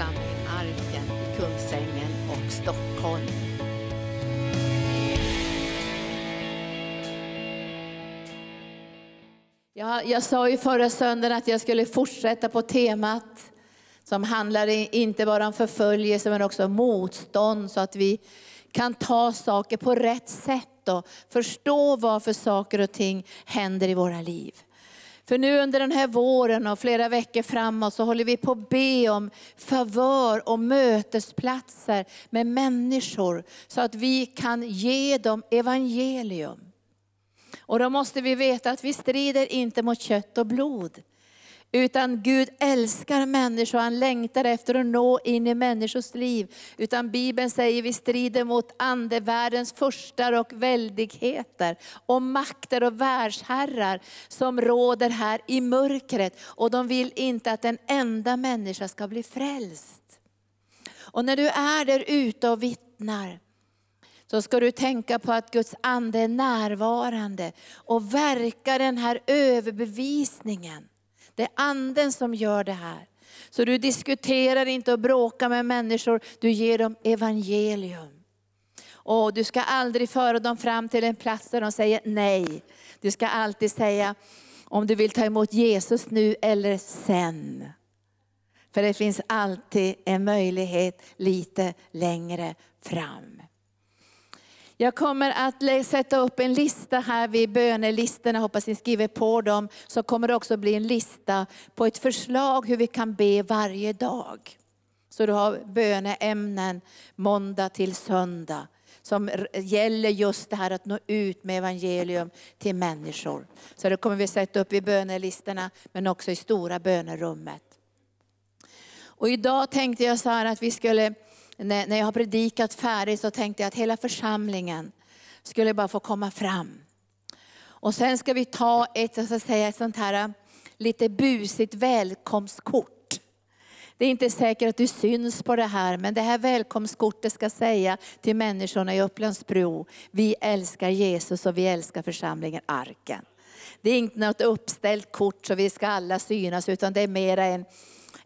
församling Arken i Kungsängen och Stockholm. Jag, jag sa ju förra söndagen att jag skulle fortsätta på temat som handlar inte bara om förföljelse men också om motstånd så att vi kan ta saker på rätt sätt och förstå varför saker och ting händer i våra liv. För nu under den här våren och flera veckor framåt så håller vi på att be om favör och mötesplatser med människor så att vi kan ge dem evangelium. Och då måste vi veta att vi strider inte mot kött och blod. Utan Gud älskar människor, han längtar efter att nå in i människors liv. Utan Bibeln säger vi strider mot andevärldens furstar och väldigheter. Och makter och världsherrar som råder här i mörkret. Och de vill inte att en enda människa ska bli frälst. Och när du är där ute och vittnar, så ska du tänka på att Guds ande är närvarande och verkar den här överbevisningen. Det är anden som gör det här. Så du diskuterar inte och bråkar med människor, du ger dem evangelium. Och du ska aldrig föra dem fram till en plats där de säger nej. Du ska alltid säga om du vill ta emot Jesus nu eller sen. För det finns alltid en möjlighet lite längre fram. Jag kommer att sätta upp en lista här vid bönelistorna, hoppas ni skriver på dem. Så kommer det också bli en lista på ett förslag hur vi kan be varje dag. Så du har böneämnen måndag till söndag som gäller just det här att nå ut med evangelium till människor. Så det kommer vi sätta upp i bönelistorna men också i stora bönerummet. Och idag tänkte jag så här att vi skulle när, när jag har predikat färdigt så tänkte jag att hela församlingen skulle bara få komma fram. Och sen ska vi ta ett, så att säga, ett sånt här äh, lite busigt välkomstkort. Det är inte säkert att du syns på det här, men det här välkomstkortet ska säga till människorna i Upplandsbro, vi älskar Jesus och vi älskar församlingen Arken. Det är inte något uppställt kort så vi ska alla synas, utan det är mer en,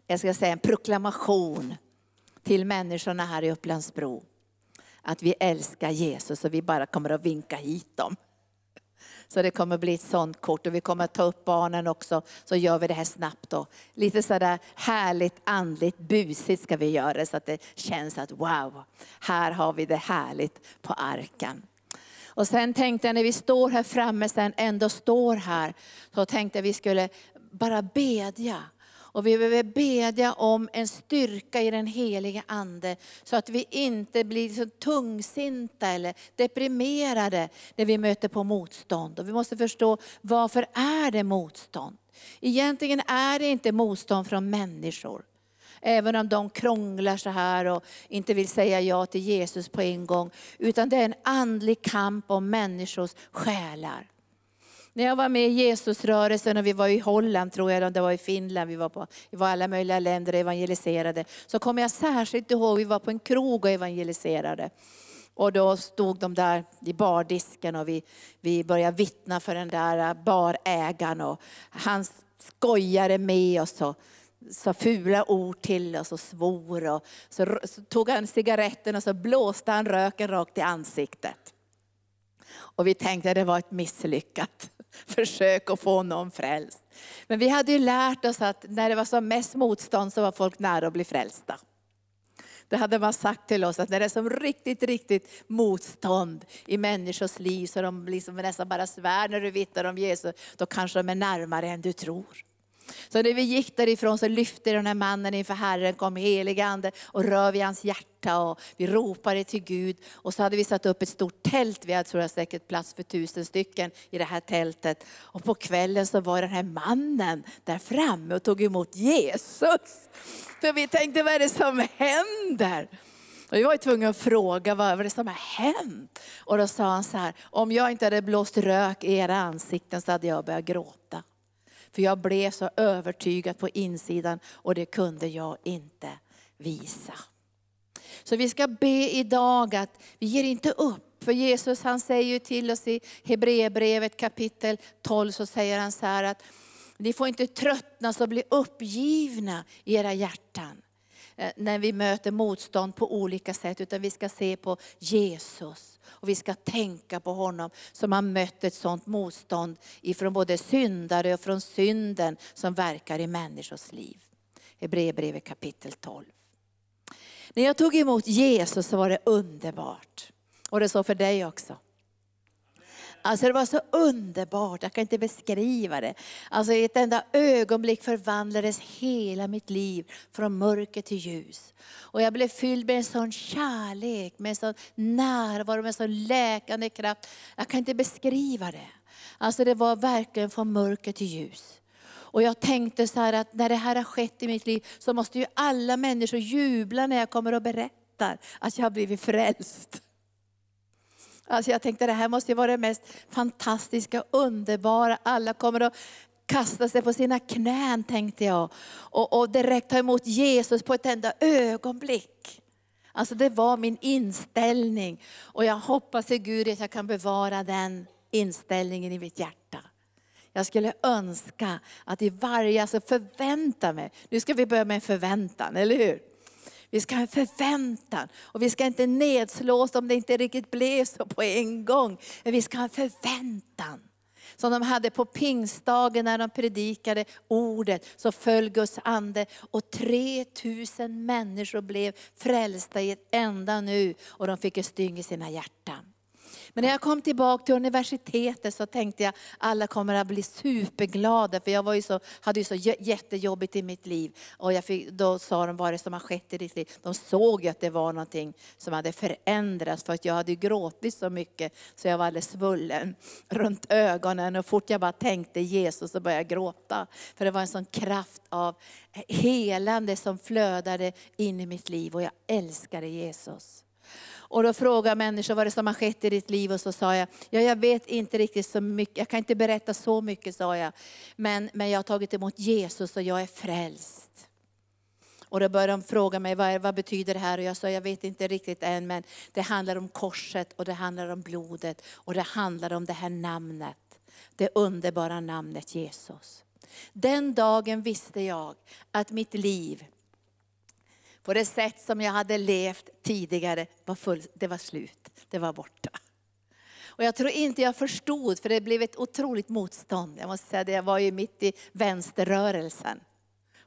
jag ska säga, en proklamation till människorna här i Upplandsbro. Att vi älskar Jesus och vi bara kommer att vinka hit dem. Så det kommer bli ett sånt kort och vi kommer att ta upp barnen också. Så gör vi det här snabbt då. Lite sådär härligt, andligt, busigt ska vi göra det så att det känns att wow, här har vi det härligt på arken. Och sen tänkte jag när vi står här framme, sen ändå står här, så tänkte jag vi skulle bara bedja och vi behöver bedja om en styrka i den helige Ande, så att vi inte blir så tungsinta eller deprimerade när vi möter på motstånd. Och vi måste förstå, varför är det motstånd? Egentligen är det inte motstånd från människor. Även om de krånglar så här och inte vill säga ja till Jesus på en gång. Utan det är en andlig kamp om människors själar. När jag var med i Jesusrörelsen och vi var i Holland, tror jag, det var i Finland, vi var, på, vi var alla möjliga länder och evangeliserade. Så kommer jag särskilt ihåg, vi var på en krog och evangeliserade. Och då stod de där i bardisken och vi, vi började vittna för den där barägaren. Och han skojade med oss och sa fula ord till oss och svor. Och så, så tog han cigaretten och så blåste han röken rakt i ansiktet. Och vi tänkte att det var ett misslyckat försök att få någon frälst. Men vi hade ju lärt oss att när det var som mest motstånd så var folk nära att bli frälsta. Det hade man sagt till oss att när det är som riktigt, riktigt motstånd i människors liv så de liksom nästan bara svär när du vittnar om Jesus, då kanske de är närmare än du tror. Så när vi gick därifrån så lyfte den här mannen inför Herren, kom helig ande och rör vid hans hjärta och vi ropade till Gud. Och så hade vi satt upp ett stort tält, vi hade tror jag säkert plats för tusen stycken i det här tältet. Och på kvällen så var den här mannen där framme och tog emot Jesus. Så vi tänkte, vad är det som händer? Och vi var tvungna att fråga vad var det som har hänt. Och då sa han så här, om jag inte hade blåst rök i era ansikten så hade jag börjat gråta. För jag blev så övertygad på insidan och det kunde jag inte visa. Så vi ska be idag att vi ger inte upp. För Jesus han säger ju till oss i Hebreerbrevet kapitel 12 så säger han så här att ni får inte tröttna och bli uppgivna i era hjärtan. Eh, när vi möter motstånd på olika sätt, utan vi ska se på Jesus. Och vi ska tänka på honom som har mött ett sådant motstånd ifrån både syndare och från synden som verkar i människors liv. Hebreerbrevet kapitel 12. När jag tog emot Jesus så var det underbart. Och det är så för dig också. Alltså det var så underbart, jag kan inte beskriva det. Alltså i ett enda ögonblick förvandlades hela mitt liv från mörker till ljus. Och jag blev fylld med en sån kärlek, med en sån närvaro, med en sån läkande kraft. Jag kan inte beskriva det. Alltså det var verkligen från mörker till ljus. Och jag tänkte så här att när det här har skett i mitt liv så måste ju alla människor jubla när jag kommer och berättar att jag har blivit frälst. Alltså jag tänkte det här måste vara det mest fantastiska, underbara. Alla kommer att kasta sig på sina knän tänkte jag. Och, och direkt ta emot Jesus på ett enda ögonblick. Alltså det var min inställning. Och jag hoppas i Gud att jag kan bevara den inställningen i mitt hjärta. Jag skulle önska att i varje, alltså förvänta mig, nu ska vi börja med en förväntan, eller hur? Vi ska ha en förväntan och vi ska inte nedslås om det inte riktigt blev så på en gång. Men vi ska ha en förväntan. Som de hade på pingstdagen när de predikade ordet, så föll Guds ande och 3000 människor blev frälsta i ett enda nu och de fick ett styng i sina hjärtan. Men när jag kom tillbaka till universitetet så tänkte jag alla kommer att bli superglada. För jag var ju så, hade ju så jättejobbigt i mitt liv. Och jag fick, då sa de vad det som har skett i ditt liv. De såg ju att det var någonting som hade förändrats. För att jag hade gråtit så mycket så jag var alldeles svullen runt ögonen. Och fort jag bara tänkte Jesus så började jag gråta. För det var en sån kraft av helande som flödade in i mitt liv. Och jag älskade Jesus. Och då frågade människor vad det som har skett i ditt liv och så sa jag, ja jag vet inte riktigt så mycket, jag kan inte berätta så mycket sa jag. Men, men jag har tagit emot Jesus och jag är frälst. Och då började de fråga mig, vad, vad betyder det här? Och jag sa, jag vet inte riktigt än, men det handlar om korset och det handlar om blodet och det handlar om det här namnet. Det underbara namnet Jesus. Den dagen visste jag att mitt liv på det sätt som jag hade levt tidigare, var full, det var slut. Det var borta. Och jag tror inte jag förstod, för det blev ett otroligt motstånd. Jag måste säga det, jag var ju mitt i vänsterrörelsen.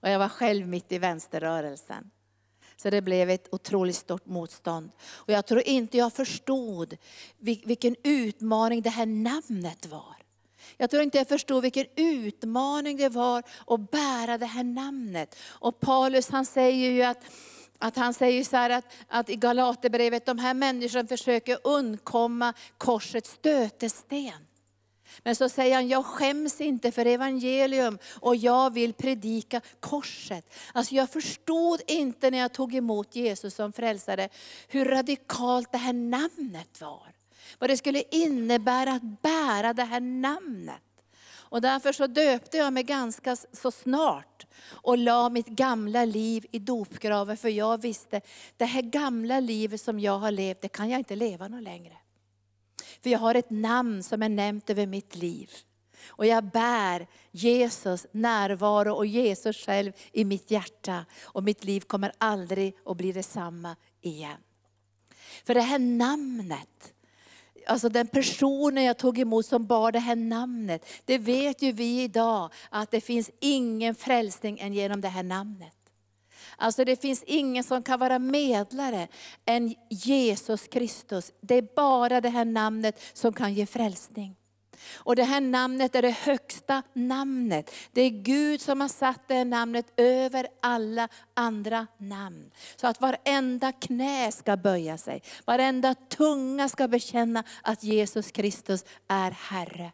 Och jag var själv mitt i vänsterrörelsen. Så det blev ett otroligt stort motstånd. Och jag tror inte jag förstod vilken utmaning det här namnet var. Jag tror inte jag förstod vilken utmaning det var att bära det här namnet. Och Paulus han säger ju att, att han säger så att, att i Galaterbrevet, de här människorna försöker undkomma korsets stötesten. Men så säger han, jag skäms inte för evangelium och jag vill predika korset. Alltså jag förstod inte när jag tog emot Jesus som frälsare, hur radikalt det här namnet var. Vad det skulle innebära att bära det här namnet. Och därför så döpte jag mig ganska så snart och la mitt gamla liv i dopgraven. För jag visste, det här gamla livet som jag har levt, det kan jag inte leva något längre. För jag har ett namn som är nämnt över mitt liv. Och jag bär Jesus närvaro och Jesus själv i mitt hjärta. Och mitt liv kommer aldrig att bli detsamma igen. För det här namnet, alltså den personen jag tog emot som bar det här namnet. Det vet ju vi idag att det finns ingen frälsning än genom det här namnet. Alltså det finns ingen som kan vara medlare än Jesus Kristus. Det är bara det här namnet som kan ge frälsning. Och det här namnet är det högsta namnet. Det är Gud som har satt det här namnet över alla andra namn. Så att varenda knä ska böja sig, varenda tunga ska bekänna att Jesus Kristus är Herre.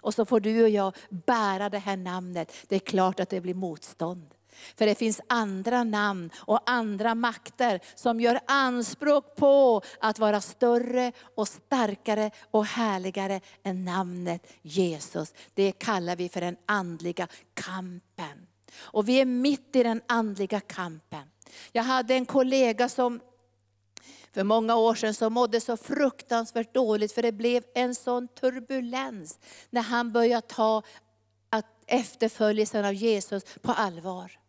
Och så får du och jag bära det här namnet. Det är klart att det blir motstånd. För det finns andra namn och andra makter som gör anspråk på att vara större och starkare och härligare än namnet Jesus. Det kallar vi för den andliga kampen. Och vi är mitt i den andliga kampen. Jag hade en kollega som för många år sedan så mådde så fruktansvärt dåligt för det blev en sån turbulens när han började ta efterföljelsen av Jesus på allvar.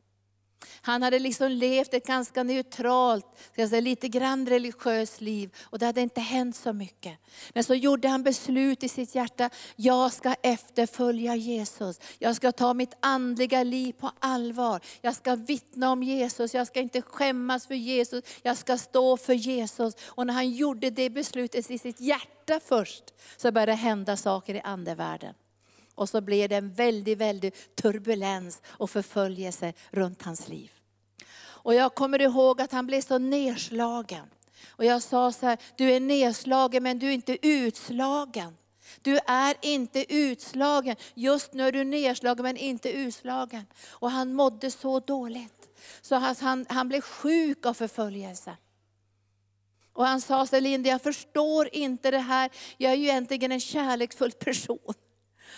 Han hade liksom levt ett ganska neutralt, ska jag säga, lite grann religiöst liv. Och det hade inte hänt så mycket. Men så gjorde han beslut i sitt hjärta, jag ska efterfölja Jesus. Jag ska ta mitt andliga liv på allvar. Jag ska vittna om Jesus, jag ska inte skämmas för Jesus. Jag ska stå för Jesus. Och när han gjorde det beslutet i sitt hjärta först, så började det hända saker i andevärlden. Och så blev det en väldigt, väldig turbulens och förföljelse runt hans liv. Och jag kommer ihåg att han blev så nedslagen. Och jag sa så här, du är nedslagen men du är inte utslagen. Du är inte utslagen. Just nu är du nedslagen men inte utslagen. Och han mådde så dåligt. Så han, han blev sjuk av förföljelse. Och han sa så Linda, jag förstår inte det här. Jag är ju egentligen en kärleksfull person.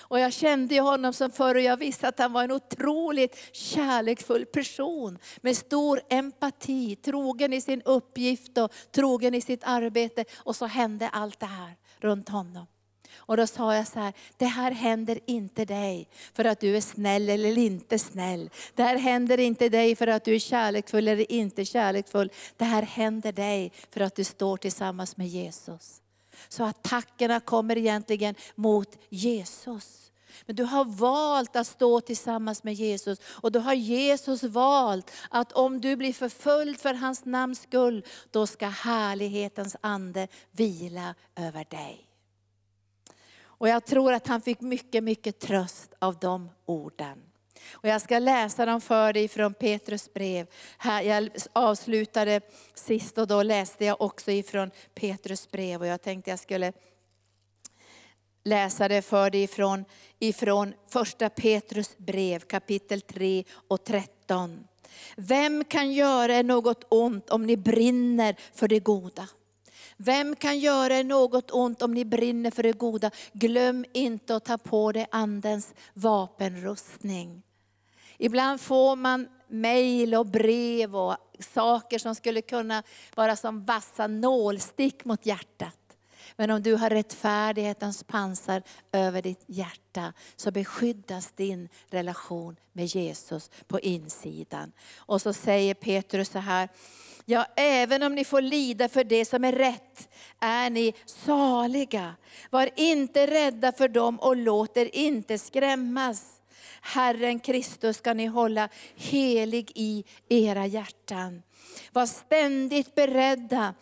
Och jag kände honom som förr och jag visste att han var en otroligt kärleksfull person. Med stor empati, trogen i sin uppgift och trogen i sitt arbete. Och så hände allt det här runt honom. Och då sa jag så här, det här händer inte dig för att du är snäll eller inte snäll. Det här händer inte dig för att du är kärleksfull eller inte kärleksfull. Det här händer dig för att du står tillsammans med Jesus. Så attackerna kommer egentligen mot Jesus. Men du har valt att stå tillsammans med Jesus. Och då har Jesus valt att om du blir förföljd för hans namns skull, då ska härlighetens ande vila över dig. Och jag tror att han fick mycket, mycket tröst av de orden. Och jag ska läsa dem för dig från Petrus brev. jag avslutade sist och då läste jag också ifrån Petrus brev. Och jag tänkte jag skulle läsa det för dig ifrån, ifrån första Petrus brev kapitel 3 och 13. Vem kan göra er något ont om ni brinner för det goda? Vem kan göra er något ont om ni brinner för det goda? Glöm inte att ta på dig andens vapenrustning. Ibland får man mejl och brev och saker som skulle kunna vara som vassa nålstick mot hjärtat. Men om du har rättfärdighetens pansar över ditt hjärta så beskyddas din relation med Jesus på insidan. Och så säger Petrus så här, Ja, även om ni får lida för det som är rätt, är ni saliga. Var inte rädda för dem och låt er inte skrämmas. Herren Kristus ska ni hålla helig i era hjärtan. Var ständigt beredda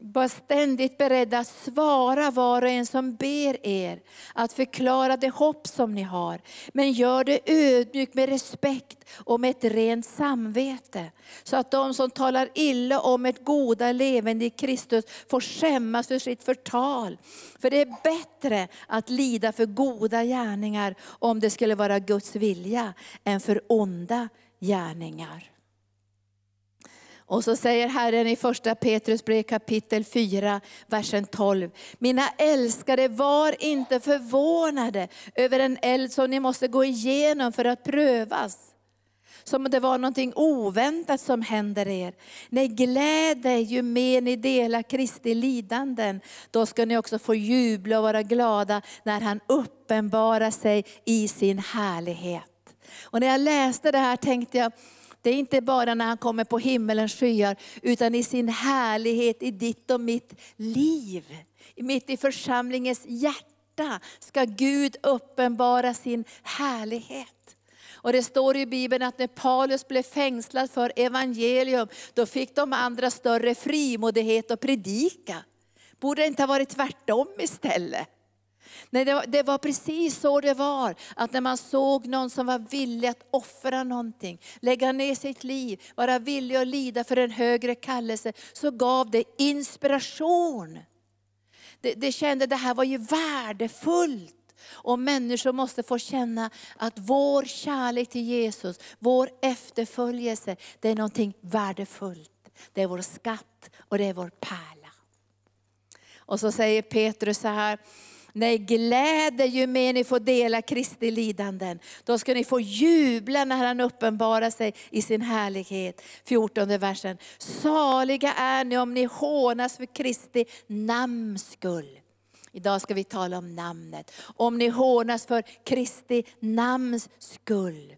var ständigt beredda att svara var och en som ber er, att förklara det hopp som ni har. Men gör det ödmjukt med respekt och med ett rent samvete. Så att de som talar illa om ett goda levande i Kristus får skämmas för sitt förtal. För det är bättre att lida för goda gärningar, om det skulle vara Guds vilja, än för onda gärningar. Och så säger Herren i första Petrus brev kapitel 4, versen 12. Mina älskade, var inte förvånade över en eld som ni måste gå igenom för att prövas. Som om det var någonting oväntat som händer er. Nej, gläd dig ju mer ni delar Kristi lidanden. Då ska ni också få jubla och vara glada när han uppenbarar sig i sin härlighet. Och när jag läste det här tänkte jag, det är inte bara när han kommer på himmelens skyar, utan i sin härlighet i ditt och mitt liv. Mitt i församlingens hjärta ska Gud uppenbara sin härlighet. Och det står i Bibeln att när Paulus blev fängslad för evangelium, då fick de andra större frimodighet att predika. Borde det inte ha varit tvärtom istället? Nej, det var, det var, precis så det var. Att när man såg någon som var villig att offra någonting, lägga ner sitt liv, vara villig att lida för en högre kallelse, så gav det inspiration. Det, det kände det här var ju värdefullt. Och människor måste få känna att vår kärlek till Jesus, vår efterföljelse, det är någonting värdefullt. Det är vår skatt och det är vår pärla. Och så säger Petrus så här, Nej, gläd ju mer ni får dela Kristi lidanden. Då ska ni få jubla när han uppenbarar sig i sin härlighet. 14 versen. Saliga är ni om ni hånas för Kristi namns skull. Idag ska vi tala om namnet. Om ni hånas för Kristi namns skull.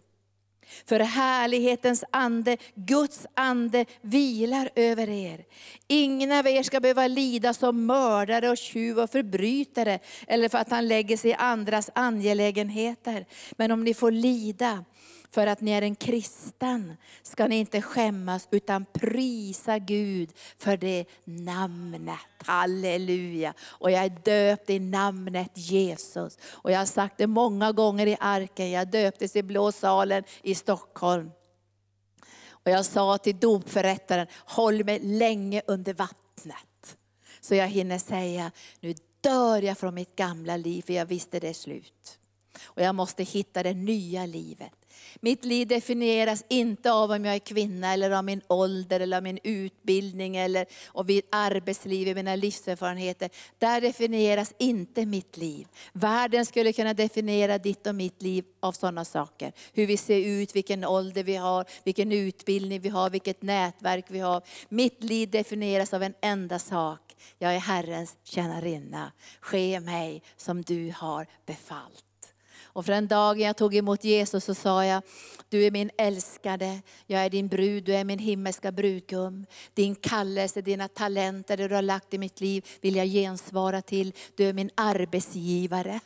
För härlighetens ande, Guds ande vilar över er. Ingen av er ska behöva lida som mördare och tjuv och förbrytare, eller för att han lägger sig i andras angelägenheter. Men om ni får lida för att ni är en kristen ska ni inte skämmas utan prisa Gud för det namnet. Halleluja. Och jag är döpt i namnet Jesus. Och jag har sagt det många gånger i arken, jag döptes i Blå salen i Stockholm. Och jag sa till dopförrättaren, håll mig länge under vattnet. Så jag hinner säga, nu dör jag från mitt gamla liv, för jag visste det är slut. Och jag måste hitta det nya livet. Mitt liv definieras inte av om jag är kvinna, eller av min ålder, eller av min utbildning, eller av mitt arbetsliv, mina livserfarenheter. Där definieras inte mitt liv. Världen skulle kunna definiera ditt och mitt liv av sådana saker. Hur vi ser ut, vilken ålder vi har, vilken utbildning vi har, vilket nätverk vi har. Mitt liv definieras av en enda sak. Jag är Herrens tjänarinna. Ske mig som du har befallt. Och för den dagen jag tog emot Jesus så sa jag, du är min älskade, jag är din brud, du är min himmelska brudgum. Din kallelse, dina talenter, det du har lagt i mitt liv vill jag gensvara till. Du är min arbetsgivare.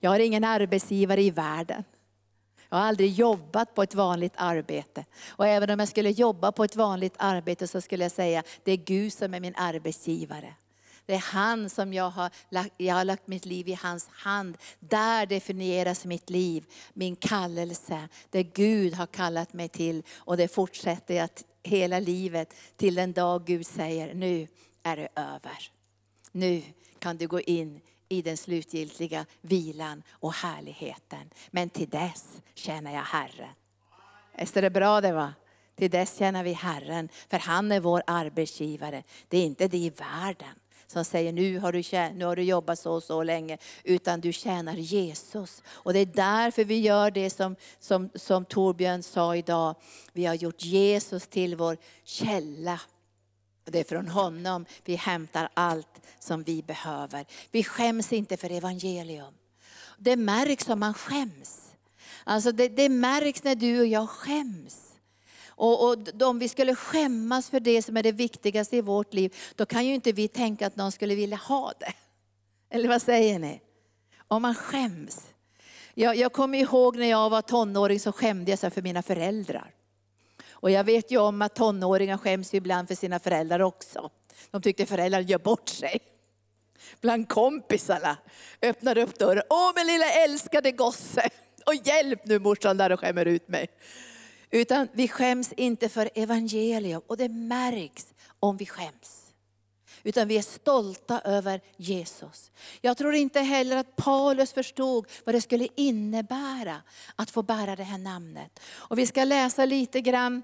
Jag har ingen arbetsgivare i världen. Jag har aldrig jobbat på ett vanligt arbete. Och även om jag skulle jobba på ett vanligt arbete så skulle jag säga, det är Gud som är min arbetsgivare. Det är han som jag har, lagt, jag har lagt mitt liv i hans hand. Där definieras mitt liv, min kallelse. Det Gud har kallat mig till. Och det fortsätter jag hela livet till den dag Gud säger, nu är det över. Nu kan du gå in i den slutgiltiga vilan och härligheten. Men till dess tjänar jag Herren. Visst är det bra det va? Till dess tjänar vi Herren, för han är vår arbetsgivare. Det är inte det i världen som säger nu har, du nu har du jobbat så och så länge, utan du tjänar Jesus. Och det är därför vi gör det som, som, som Torbjörn sa idag. Vi har gjort Jesus till vår källa. Det är från honom vi hämtar allt som vi behöver. Vi skäms inte för evangelium. Det märks om man skäms. Alltså det, det märks när du och jag skäms. Och, och om vi skulle skämmas för det som är det viktigaste i vårt liv, då kan ju inte vi tänka att någon skulle vilja ha det. Eller vad säger ni? Om man skäms. Jag, jag kommer ihåg när jag var tonåring så skämde jag för mina föräldrar. Och jag vet ju om att tonåringar skäms ibland för sina föräldrar också. De tyckte föräldrar gör bort sig. Bland kompisarna öppnar upp dörren. Åh min lilla älskade gosse, och hjälp nu morsan där och skämmer ut mig. Utan vi skäms inte för evangelium och det märks om vi skäms. Utan vi är stolta över Jesus. Jag tror inte heller att Paulus förstod vad det skulle innebära att få bära det här namnet. Och vi ska läsa lite grann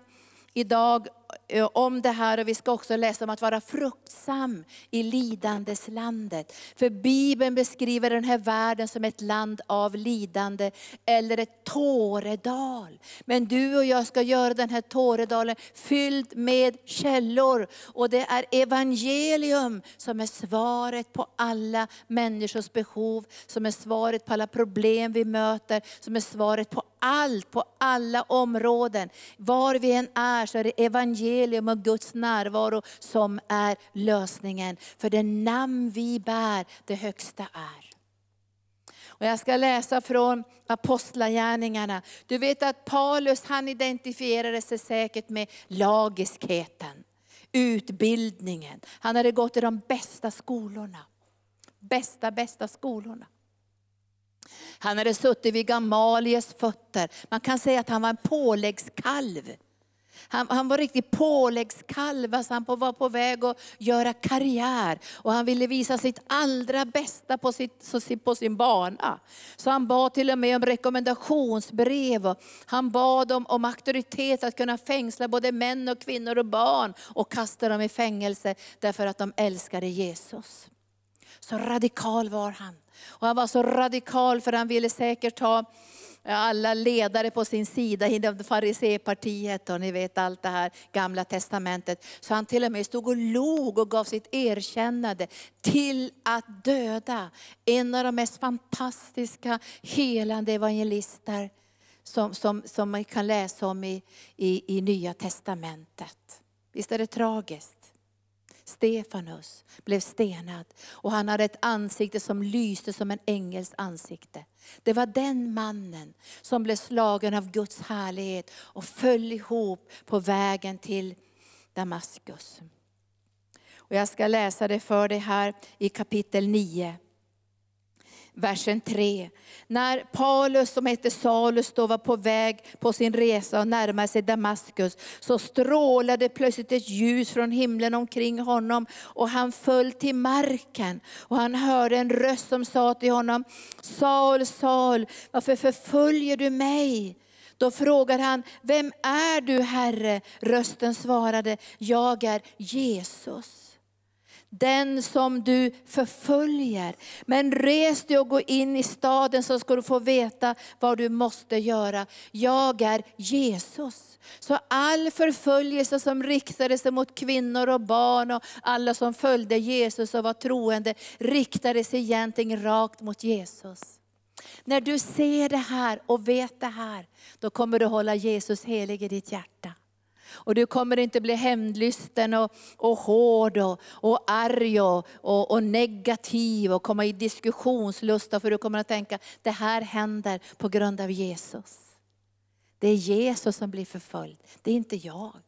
idag Eh, om det här och vi ska också läsa om att vara fruktsam i lidandeslandet. För Bibeln beskriver den här världen som ett land av lidande eller ett tåredal. Men du och jag ska göra den här tåredalen fylld med källor. Och det är evangelium som är svaret på alla människors behov, som är svaret på alla problem vi möter, som är svaret på allt, på alla områden. Var vi än är så är det evangelium och Guds närvaro som är lösningen. För det namn vi bär, det högsta är. Och jag ska läsa från Apostlagärningarna. Du vet att Paulus han identifierade sig säkert med lagiskheten, utbildningen. Han hade gått i de bästa skolorna. Bästa, bästa skolorna. Han hade suttit vid Gamalies fötter. Man kan säga att han var en påläggskalv. Han, han var riktigt påläggskalv, alltså han var på väg att göra karriär. Och han ville visa sitt allra bästa på, sitt, på sin bana. Så han bad till och med om rekommendationsbrev. Han bad om, om auktoritet att kunna fängsla både män och kvinnor och barn och kasta dem i fängelse därför att de älskade Jesus. Så radikal var han. Och han var så radikal för han ville säkert ha alla ledare på sin sida inom farisépartiet och ni vet allt det här gamla testamentet. Så han till och med stod och log och gav sitt erkännande till att döda en av de mest fantastiska helande evangelister som, som, som man kan läsa om i, i, i Nya Testamentet. Visst är det tragiskt? Stefanus blev stenad och han hade ett ansikte som lyste som en ängels ansikte. Det var den mannen som blev slagen av Guds härlighet och föll ihop på vägen till Damaskus. Och jag ska läsa det för dig här i kapitel 9 versen 3. När Paulus som hette Salus då var på väg på sin resa och närmade sig Damaskus, så strålade plötsligt ett ljus från himlen omkring honom och han föll till marken. Och han hörde en röst som sa till honom, Saul, Saul, varför förföljer du mig? Då frågar han, vem är du Herre? Rösten svarade, jag är Jesus den som du förföljer. Men res dig och gå in i staden så ska du få veta vad du måste göra. Jag är Jesus. Så all förföljelse som riktade sig mot kvinnor och barn och alla som följde Jesus och var troende, riktade sig egentligen rakt mot Jesus. När du ser det här och vet det här, då kommer du hålla Jesus helig i ditt hjärta. Och du kommer inte bli hämndlysten och, och hård och, och arg och, och, och, negativ och komma i diskussionslusta för du kommer att tänka, det här händer på grund av Jesus. Det är Jesus som blir förföljd, det är inte jag.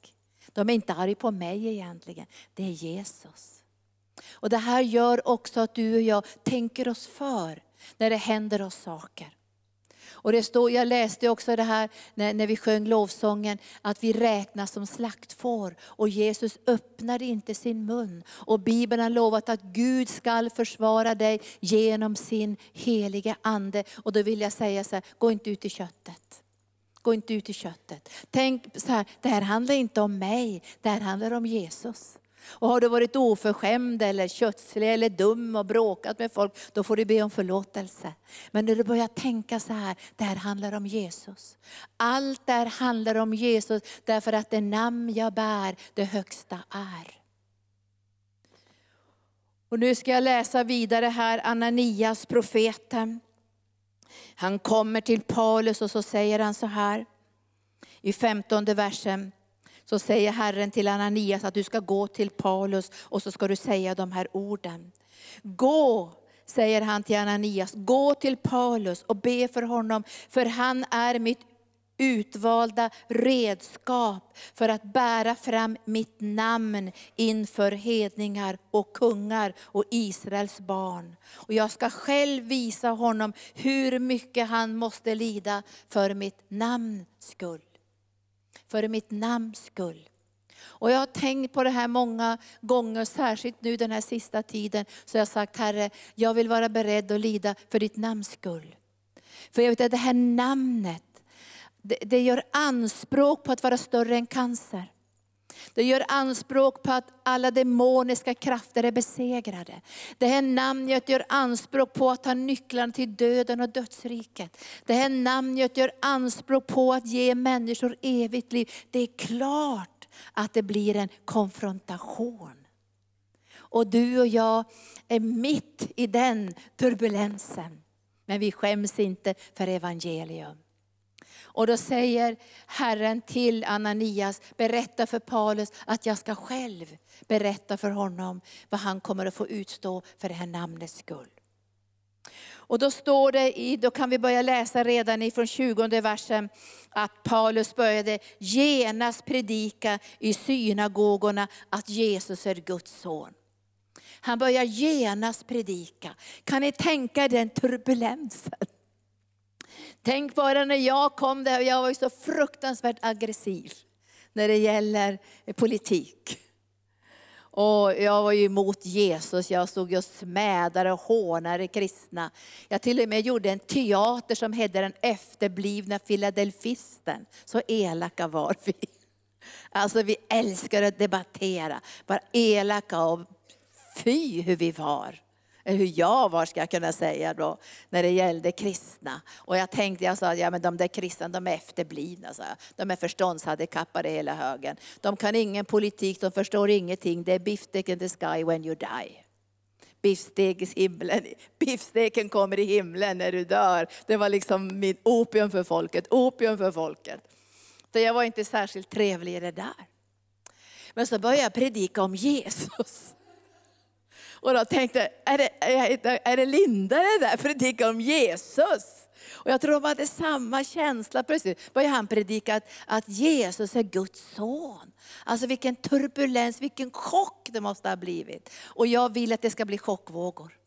De är inte arga på mig egentligen, det är Jesus. Och Det här gör också att du och jag tänker oss för när det händer oss saker. Och det står, jag läste också det här när, när vi sjöng lovsången, att vi räknas som slaktfår. Och Jesus öppnade inte sin mun. Och Bibeln har lovat att Gud skall försvara dig genom sin helige Ande. Och då vill jag säga så här, gå inte ut i köttet. Gå inte ut i köttet. Tänk så här, det här handlar inte om mig, det här handlar om Jesus. Och har du varit oförskämd eller kötslig eller dum och bråkat med folk, då får du be om förlåtelse. Men när du börjar tänka så här, det här handlar om Jesus. Allt det här handlar om Jesus därför att det namn jag bär, det högsta är. Och nu ska jag läsa vidare här, Ananias profeten. Han kommer till Paulus och så säger han så här i femtonde versen så säger Herren till Ananias att du ska gå till Paulus och så ska du säga de här orden. Gå, säger han till Ananias, gå till Paulus och be för honom, för han är mitt utvalda redskap för att bära fram mitt namn inför hedningar och kungar och Israels barn. Och jag ska själv visa honom hur mycket han måste lida för mitt namns skull för mitt namns skull. Och jag har tänkt på det här många gånger, särskilt nu den här sista tiden. Så jag har sagt, Herre, jag vill vara beredd att lida för ditt namns skull. För jag vet att det här namnet, det, det gör anspråk på att vara större än cancer. Det gör anspråk på att alla demoniska krafter är besegrade. Det här namnet gör anspråk på att ha nycklarna till döden och dödsriket. Det här namnet gör anspråk på att ge människor evigt liv. Det är klart att det blir en konfrontation. Och du och jag är mitt i den turbulensen. Men vi skäms inte för evangelium. Och då säger Herren till Ananias, berätta för Paulus att jag ska själv berätta för honom vad han kommer att få utstå för det här namnets skull. Och då står det, i, då kan vi börja läsa redan ifrån 20 versen, att Paulus började genast predika i synagogorna att Jesus är Guds son. Han börjar genast predika. Kan ni tänka er den turbulensen? Tänk bara när jag kom där, jag var så fruktansvärt aggressiv när det gäller politik. Och jag var ju emot Jesus, jag stod och smädade och hånade kristna. Jag till och med gjorde en teater som hette Den efterblivna filadelfisten. Så elaka var vi. Alltså vi älskade att debattera, bara elaka och fy hur vi var hur jag var, ska jag kunna säga då, när det gällde kristna. Och jag tänkte, jag sa, ja men de där kristna, de är efterblivna, sa jag. de är förståndshandikappade hela högen. De kan ingen politik, de förstår ingenting, det är biff in the sky when you die. biffstek i himlen. Biffsteken kommer i himlen när du dör. Det var liksom min opium för folket, opium för folket. Så jag var inte särskilt trevlig i det där. Men så började jag predika om Jesus. Och då tänkte är det, är det Linda det där, predikar om Jesus? Och jag tror de hade samma känsla. Plötsligt började han predika att, att Jesus är Guds son. Alltså vilken turbulens, vilken chock det måste ha blivit. Och jag vill att det ska bli chockvågor.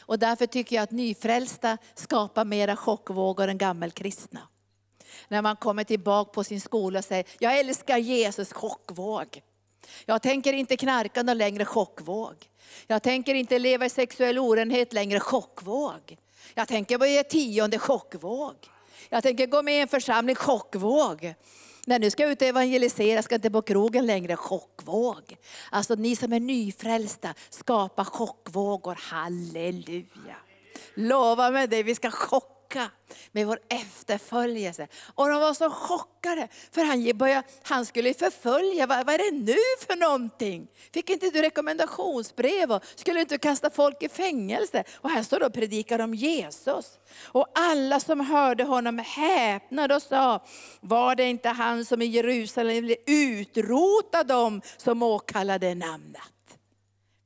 Och därför tycker jag att nyfrälsta skapar mera chockvågor än gammelkristna. När man kommer tillbaka på sin skola och säger, jag älskar Jesus, chockvåg. Jag tänker inte knarka någon längre chockvåg. Jag tänker inte leva i sexuell orenhet längre chockvåg. Jag tänker börja tionde chockvåg. Jag tänker gå med i en församling chockvåg. När nu ska jag ut och evangelisera, ska inte på krogen längre, chockvåg. Alltså ni som är nyfrälsta, skapa chockvågor, halleluja. Lova mig det, vi ska chocka chocka med vår efterföljelse. Och de var så chockade, för han, började, han skulle förfölja, vad, vad är det nu för någonting? Fick inte du rekommendationsbrev och skulle inte kasta folk i fängelse? Och här står du och predikar om Jesus. Och alla som hörde honom häpnade och sa, var det inte han som i Jerusalem utrotade dem som åkallade namnet?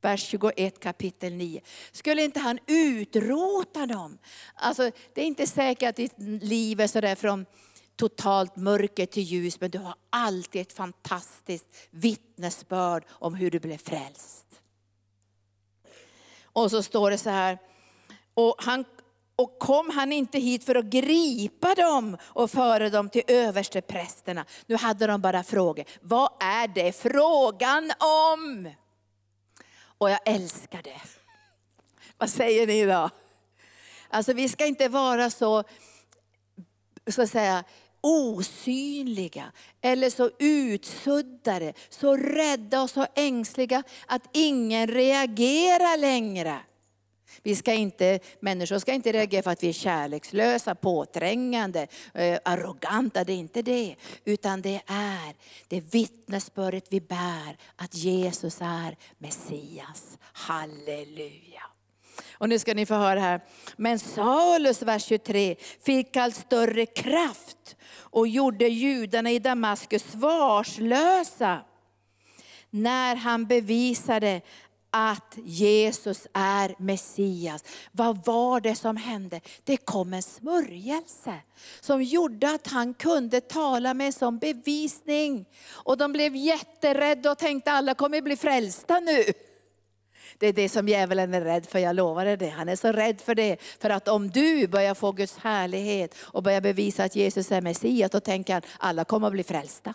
Vers 21 kapitel 9. Skulle inte han utrota dem? Alltså, det är inte säkert att ditt liv är sådär från totalt mörker till ljus, men du har alltid ett fantastiskt vittnesbörd om hur du blev frälst. Och så står det så här, och, han, och kom han inte hit för att gripa dem och föra dem till översteprästerna? Nu hade de bara frågor. Vad är det frågan om? Och jag älskar det. Vad säger ni då? Alltså vi ska inte vara så, så att säga, osynliga eller så utsuddade, så rädda och så ängsliga att ingen reagerar längre. Vi ska inte, människor ska inte reagera för att vi är kärlekslösa, påträngande, eh, arroganta. Det är inte det. Utan det är det vittnesbördet vi bär att Jesus är Messias. Halleluja. Och nu ska ni få höra här. Men Saulus, vers 23, fick allt större kraft och gjorde judarna i Damaskus svarslösa när han bevisade att Jesus är Messias. Vad var det som hände? Det kom en smörjelse som gjorde att han kunde tala med som bevisning. Och de blev jätterädda och tänkte alla kommer bli frälsta nu. Det är det som djävulen är rädd för, jag lovar dig det. Han är så rädd för det. För att om du börjar få Guds härlighet och börjar bevisa att Jesus är Messias, då tänker han alla kommer att bli frälsta.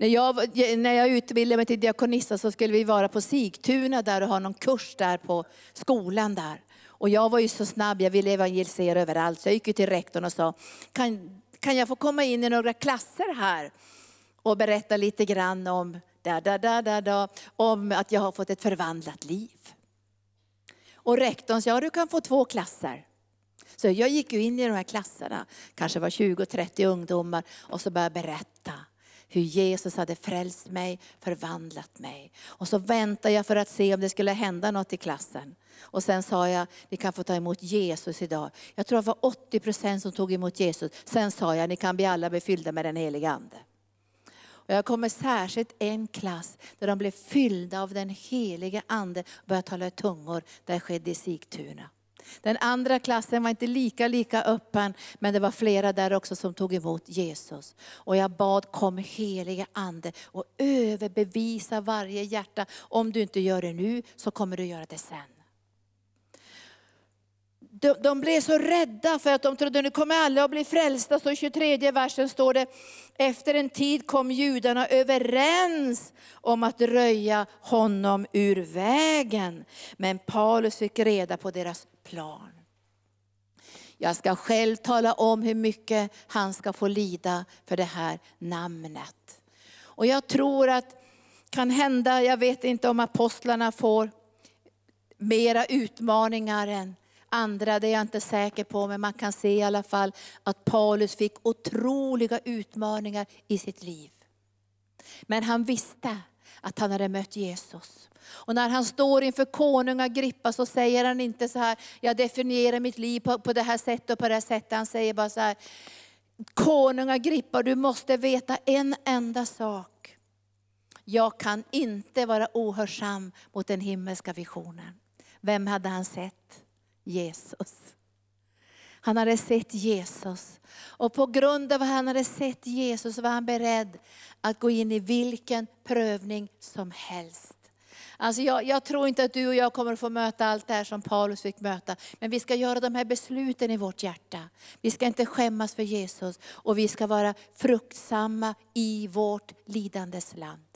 När jag, när jag utbildade mig till diakonissa så skulle vi vara på Sigtuna där och ha någon kurs där på skolan där. Och jag var ju så snabb, jag ville evangelisera överallt. Så jag gick till rektorn och sa, kan, kan jag få komma in i några klasser här? Och berätta lite grann om, da, da, da, da, da, om att jag har fått ett förvandlat liv. Och rektorn sa, ja du kan få två klasser. Så jag gick ju in i de här klasserna, kanske var 20-30 ungdomar och så började jag berätta hur Jesus hade frälst mig, förvandlat mig. Och så väntade jag för att se om det skulle hända något i klassen. Och sen sa jag, ni kan få ta emot Jesus idag. Jag tror det var 80 procent som tog emot Jesus. Sen sa jag, ni kan bli alla befyllda med den heliga Ande. Och jag kommer särskilt en klass där de blev fyllda av den heliga Ande och började tala i tungor. Det skedde i Sigtuna. Den andra klassen var inte lika, lika öppen, men det var flera där också som tog emot Jesus. Och jag bad, kom helige Ande och överbevisa varje hjärta. Om du inte gör det nu så kommer du göra det sen. De, de, blev så rädda för att de trodde nu kommer alla att bli frälsta. Så i 23 versen står det, efter en tid kom judarna överens om att röja honom ur vägen. Men Paulus fick reda på deras plan. Jag ska själv tala om hur mycket han ska få lida för det här namnet. Och jag tror att kan hända, jag vet inte om apostlarna får mera utmaningar än andra, det är jag inte säker på, men man kan se i alla fall att Paulus fick otroliga utmaningar i sitt liv. Men han visste att han hade mött Jesus. Och när han står inför konung Agrippa så säger han inte så här, jag definierar mitt liv på, på det här sättet och på det här sättet. Han säger bara så här, konung Agrippa du måste veta en enda sak. Jag kan inte vara ohörsam mot den himmelska visionen. Vem hade han sett? Jesus. Han hade sett Jesus. Och på grund av att han hade sett Jesus var han beredd att gå in i vilken prövning som helst. Alltså jag, jag, tror inte att du och jag kommer att få möta allt det här som Paulus fick möta. Men vi ska göra de här besluten i vårt hjärta. Vi ska inte skämmas för Jesus och vi ska vara fruktsamma i vårt lidandes land.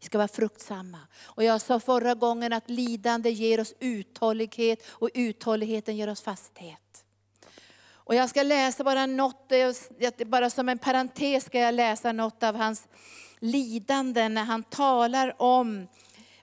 Vi ska vara fruktsamma. Och jag sa förra gången att lidande ger oss uthållighet och uthålligheten ger oss fasthet. Och jag ska läsa bara något, bara som en parentes ska jag läsa något av hans lidande när han talar om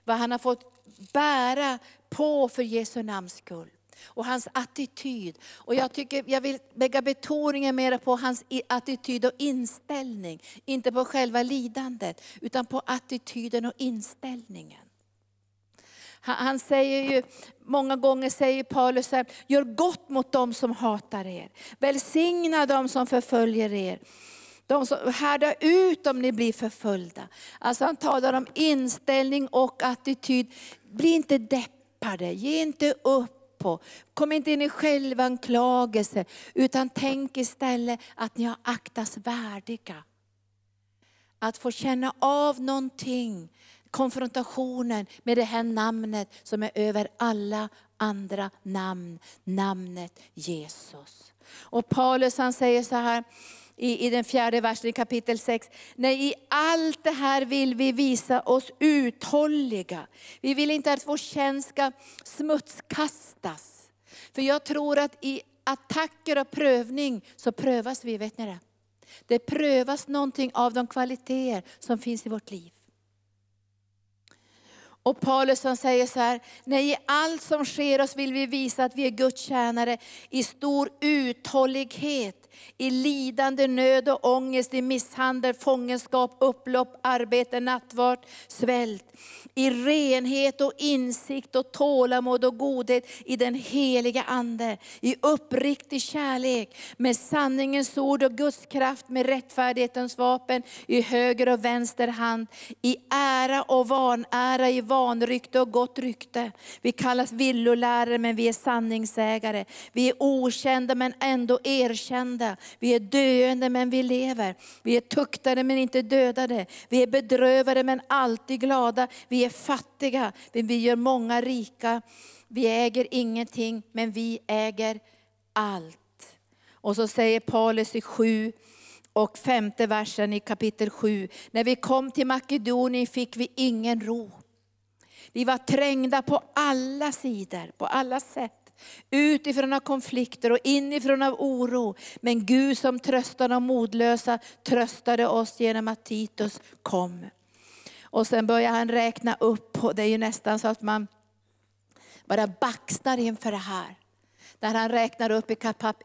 vad han har fått bära på för Jesu namns skull. Och hans attityd. Och jag, tycker, jag vill lägga betoningen mer på hans attityd och inställning. Inte på själva lidandet, utan på attityden och inställningen. Han säger ju, många gånger säger Paulus här, gör gott mot dem som hatar er. Välsigna dem som förföljer er. De som härdar ut om ni blir förföljda. Alltså han talar om inställning och attityd. Bli inte deppade, ge inte upp. På. Kom inte in i självanklagelse, utan tänk istället att ni har aktats värdiga. Att få känna av någonting konfrontationen med det här namnet som är över alla andra namn, namnet Jesus. Och Paulus han säger så här i, i den fjärde versen i kapitel 6. Nej, i allt det här vill vi visa oss uthålliga. Vi vill inte att vår tjänst ska smutskastas. För jag tror att i attacker och prövning så prövas vi, vet ni det? Det prövas någonting av de kvaliteter som finns i vårt liv. Och Paulus han säger så här, nej i allt som sker oss vill vi visa att vi är Guds tjänare i stor uthållighet i lidande, nöd och ångest, i misshandel, fångenskap, upplopp, arbete, nattvard, svält. I renhet och insikt och tålamod och godhet i den heliga Ande. I uppriktig kärlek, med sanningens ord och Guds kraft, med rättfärdighetens vapen i höger och vänster hand. I ära och vanära, i vanrykte och gott rykte. Vi kallas villolärare men vi är sanningsägare. Vi är okända men ändå erkända vi är döende men vi lever. Vi är tuktade men inte dödade. Vi är bedrövade men alltid glada. Vi är fattiga men vi gör många rika. Vi äger ingenting men vi äger allt. Och så säger Paulus i 7 och femte versen i kapitel 7. När vi kom till Makedonien fick vi ingen ro. Vi var trängda på alla sidor, på alla sätt. Utifrån av konflikter och inifrån av oro. Men Gud som tröstar de modlösa tröstade oss genom att Titus kom. Och sen börjar han räkna upp, och det är ju nästan så att man bara baxnar inför det här. Där han räknar upp i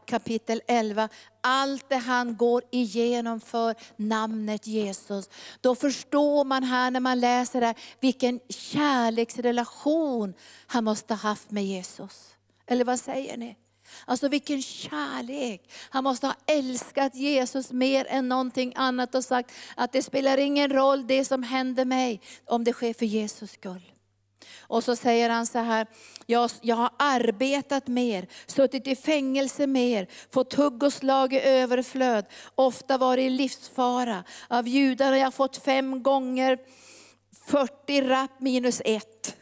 kapitel 11, allt det han går igenom för namnet Jesus. Då förstår man här när man läser det, vilken kärleksrelation han måste ha haft med Jesus. Eller vad säger ni? Alltså vilken kärlek. Han måste ha älskat Jesus mer än någonting annat och sagt att det spelar ingen roll det som händer mig, om det sker för Jesus skull. Och så säger han så här, jag, jag har arbetat mer, suttit i fängelse mer, fått hugg och slag i överflöd, ofta varit i livsfara. Av judarna har jag fått fem gånger 40 rapp minus ett.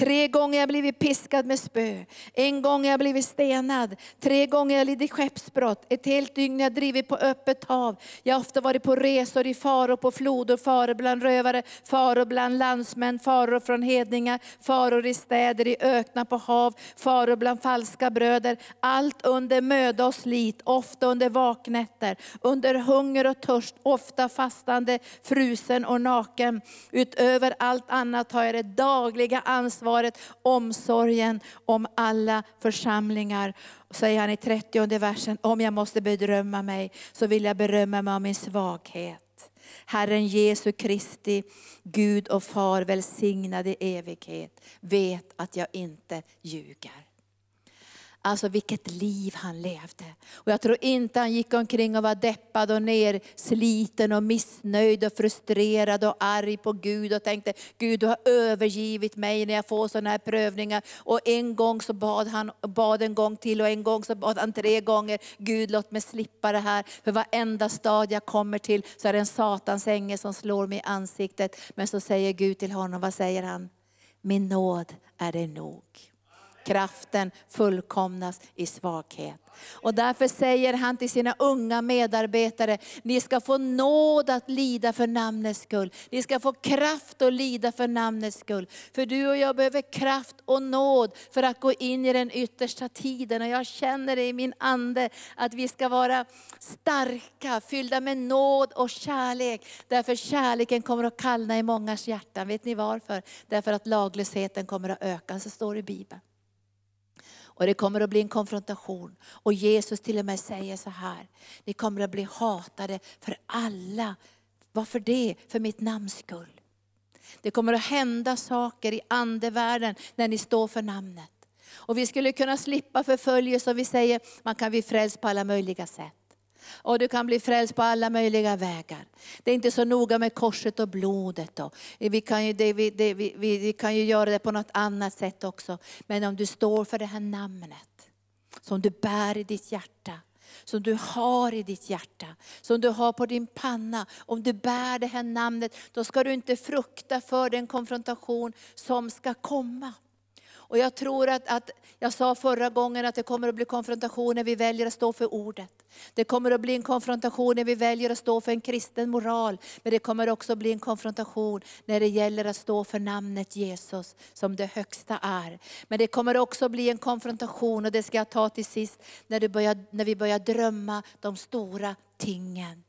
Tre gånger har jag blivit piskad med spö. En gång har jag blivit stenad. Tre gånger har jag lidit skeppsbrott. Ett helt dygn har jag drivit på öppet hav. Jag har ofta varit på resor i faror på floder, faror bland rövare, faror bland landsmän, faror från hedningar, faror i städer, i öknar på hav, faror bland falska bröder. Allt under möda och slit, ofta under vaknätter, under hunger och törst, ofta fastande, frusen och naken. Utöver allt annat har jag det dagliga ansvaret ansvaret, omsorgen om alla församlingar. Säger han i 30 versen, om jag måste bedrömma mig så vill jag berömma mig av min svaghet. Herren Jesu Kristi, Gud och Far välsignad i evighet, vet att jag inte ljuger. Alltså vilket liv han levde. Och jag tror inte han gick omkring och var deppad och nersliten och missnöjd och frustrerad och arg på Gud och tänkte, Gud du har övergivit mig när jag får sådana här prövningar. Och en gång så bad han, bad en gång till och en gång så bad han tre gånger, Gud låt mig slippa det här. För varenda stad jag kommer till så är det en satans ängel som slår mig i ansiktet. Men så säger Gud till honom, vad säger han? Min nåd är det nog kraften fullkomnas i svaghet. Och därför säger han till sina unga medarbetare, ni ska få nåd att lida för namnets skull. Ni ska få kraft att lida för namnets skull. För du och jag behöver kraft och nåd för att gå in i den yttersta tiden. Och jag känner det i min ande att vi ska vara starka, fyllda med nåd och kärlek. Därför kärleken kommer att kallna i mångas hjärtan. Vet ni varför? Därför att laglösheten kommer att öka, så står det i Bibeln. Och det kommer att bli en konfrontation. Och Jesus till och med säger så här, ni kommer att bli hatade för alla. Varför det? För mitt namns skull. Det kommer att hända saker i andevärlden när ni står för namnet. Och vi skulle kunna slippa förföljelse om vi säger, man kan bli frälst på alla möjliga sätt. Och du kan bli frälst på alla möjliga vägar. Det är inte så noga med korset och blodet. Då. Vi, kan ju, det, vi, det, vi, vi kan ju göra det på något annat sätt också. Men om du står för det här namnet, som du bär i ditt hjärta, som du har i ditt hjärta, som du har på din panna. Om du bär det här namnet, då ska du inte frukta för den konfrontation som ska komma. Och jag tror att, att, jag sa förra gången att det kommer att bli konfrontation när vi väljer att stå för ordet. Det kommer att bli en konfrontation när vi väljer att stå för en kristen moral. Men det kommer också att bli en konfrontation när det gäller att stå för namnet Jesus som det högsta är. Men det kommer också att bli en konfrontation, och det ska jag ta till sist, när, börjar, när vi börjar drömma de stora tingen.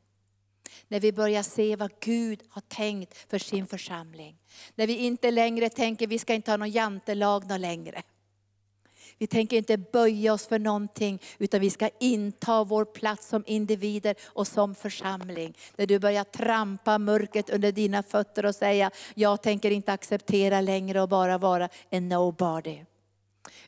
När vi börjar se vad Gud har tänkt för sin församling. När vi inte längre tänker vi ska inte ha någon jantelag någon längre. Vi tänker inte böja oss för någonting, utan vi ska inta vår plats som individer och som församling. När du börjar trampa mörkret under dina fötter och säga, jag tänker inte acceptera längre och bara vara en nobody.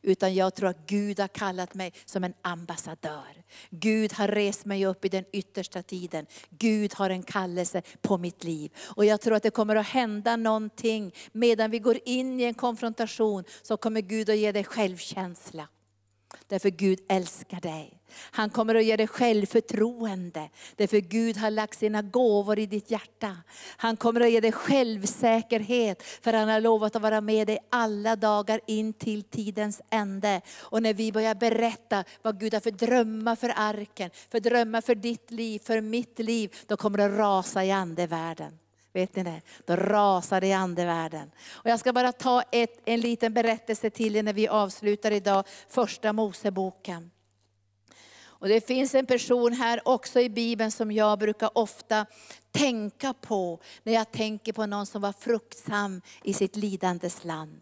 Utan jag tror att Gud har kallat mig som en ambassadör. Gud har rest mig upp i den yttersta tiden. Gud har en kallelse på mitt liv. Och jag tror att det kommer att hända någonting. Medan vi går in i en konfrontation så kommer Gud att ge dig självkänsla. Därför Gud älskar dig. Han kommer att ge dig självförtroende. Därför Gud har lagt sina gåvor i ditt hjärta. Han kommer att ge dig självsäkerhet. För han har lovat att vara med dig alla dagar in till tidens ände. Och när vi börjar berätta vad Gud har för drömmar för arken, för drömmar för ditt liv, för mitt liv. Då kommer det rasa i andevärlden. Vet ni det? Då rasar det i andevärlden. Och jag ska bara ta ett, en liten berättelse till er när vi avslutar idag, första Moseboken. Och det finns en person här också i Bibeln som jag brukar ofta tänka på när jag tänker på någon som var fruktsam i sitt lidandes land.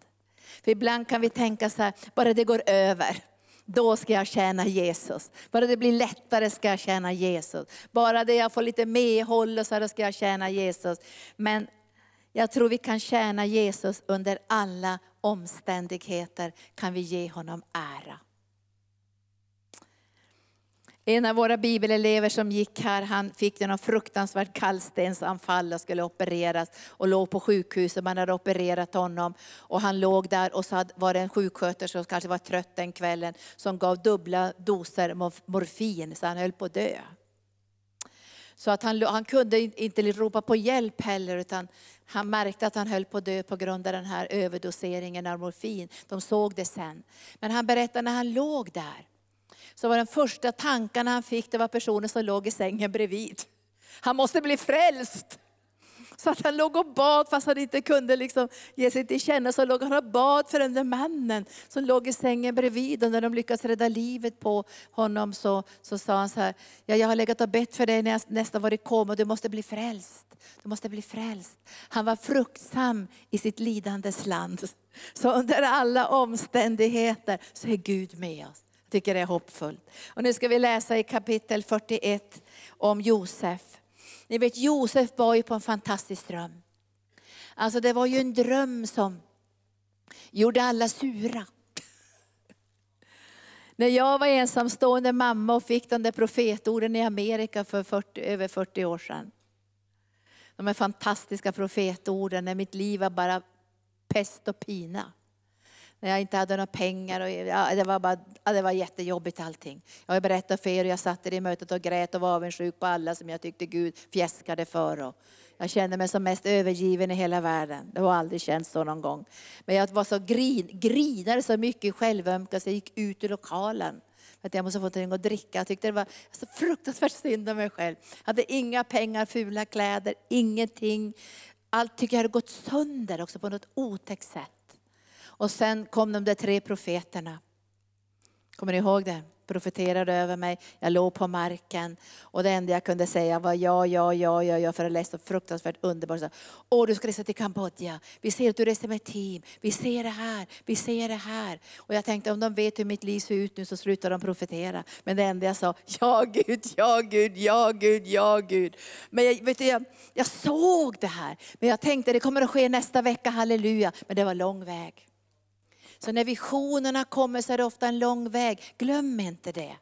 För ibland kan vi tänka så här, bara det går över då ska jag tjäna Jesus. Bara det blir lättare ska jag tjäna Jesus. Bara det jag får lite medhåll och så då ska jag tjäna Jesus. Men jag tror vi kan tjäna Jesus under alla omständigheter, kan vi ge honom ära. En av våra bibelelever som gick här, han fick någon fruktansvärt kallstensanfall och skulle opereras och låg på sjukhus och man hade opererat honom. Och han låg där och så var det en sjuksköterska som kanske var trött den kvällen som gav dubbla doser morfin så han höll på att dö. Så att han, han kunde inte ropa på hjälp heller utan han märkte att han höll på att dö på grund av den här överdoseringen av morfin. De såg det sen. Men han berättade när han låg där så var den första tankarna han fick, det var personen som låg i sängen bredvid. Han måste bli frälst. Så att han låg och bad fast han inte kunde liksom ge sig till känna. Så låg han och bad för den där mannen som låg i sängen bredvid. Och när de lyckades rädda livet på honom så, så sa han så här, ja, jag har legat och bett för dig när jag nästan varit koma. Du måste bli frälst. Du måste bli frälst. Han var fruktsam i sitt lidandes land. Så under alla omständigheter så är Gud med oss tycker det är hoppfullt. Och nu ska vi läsa i kapitel 41 om Josef. Ni vet Josef var ju på en fantastisk dröm. Alltså det var ju en dröm som gjorde alla sura. När jag var ensamstående mamma och fick de där profetorden i Amerika för 40, över 40 år sedan. De här fantastiska profetorden när mitt liv var bara pest och pina. När jag inte hade några pengar. Och, ja, det, var bara, ja, det var jättejobbigt allting. Jag har berättat för er och jag satt i mötet och grät och var avundsjuk på alla som jag tyckte Gud fjäskade för. Och jag kände mig som mest övergiven i hela världen. Det har aldrig känts så någon gång. Men jag var så grin, grinade så mycket i självömkan så jag gick ut ur lokalen. Att jag måste få någonting att dricka. Jag tyckte det var så fruktansvärt synd om mig själv. Jag hade inga pengar, fula kläder, ingenting. Allt tycker jag hade gått sönder också på något otäckt sätt. Och sen kom de där tre profeterna. Kommer ni ihåg det? Profeterade över mig. Jag låg på marken. Och det enda jag kunde säga var ja, ja, ja, ja, ja. För att läsa så fruktansvärt underbart. Åh, du ska resa till Kambodja. Vi ser att du reser med team. Vi ser det här. Vi ser det här. Och jag tänkte om de vet hur mitt liv ser ut nu så slutar de profetera. Men det enda jag sa, ja Gud, ja Gud, ja Gud, ja Gud. Men jag, vet du, jag, jag såg det här. Men jag tänkte det kommer att ske nästa vecka, halleluja. Men det var lång väg. Så när visionerna kommer så är det ofta en lång väg. Glöm inte det.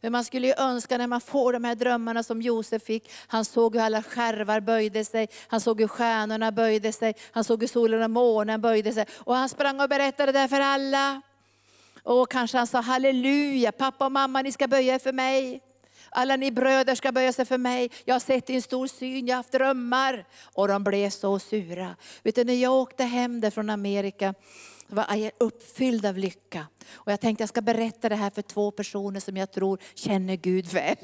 Men man skulle ju önska när man får de här drömmarna som Josef fick. Han såg hur alla skärvar böjde sig, han såg hur stjärnorna böjde sig, han såg hur solen och månen böjde sig. Och han sprang och berättade det för alla. Och kanske han sa halleluja, pappa och mamma ni ska böja er för mig. Alla ni bröder ska böja sig för mig. Jag har sett din stor syn, jag har haft drömmar. Och de blev så sura. Vet du, när jag åkte hem där från Amerika var uppfylld av lycka. Och jag tänkte jag ska berätta det här för två personer som jag tror känner Gud väl.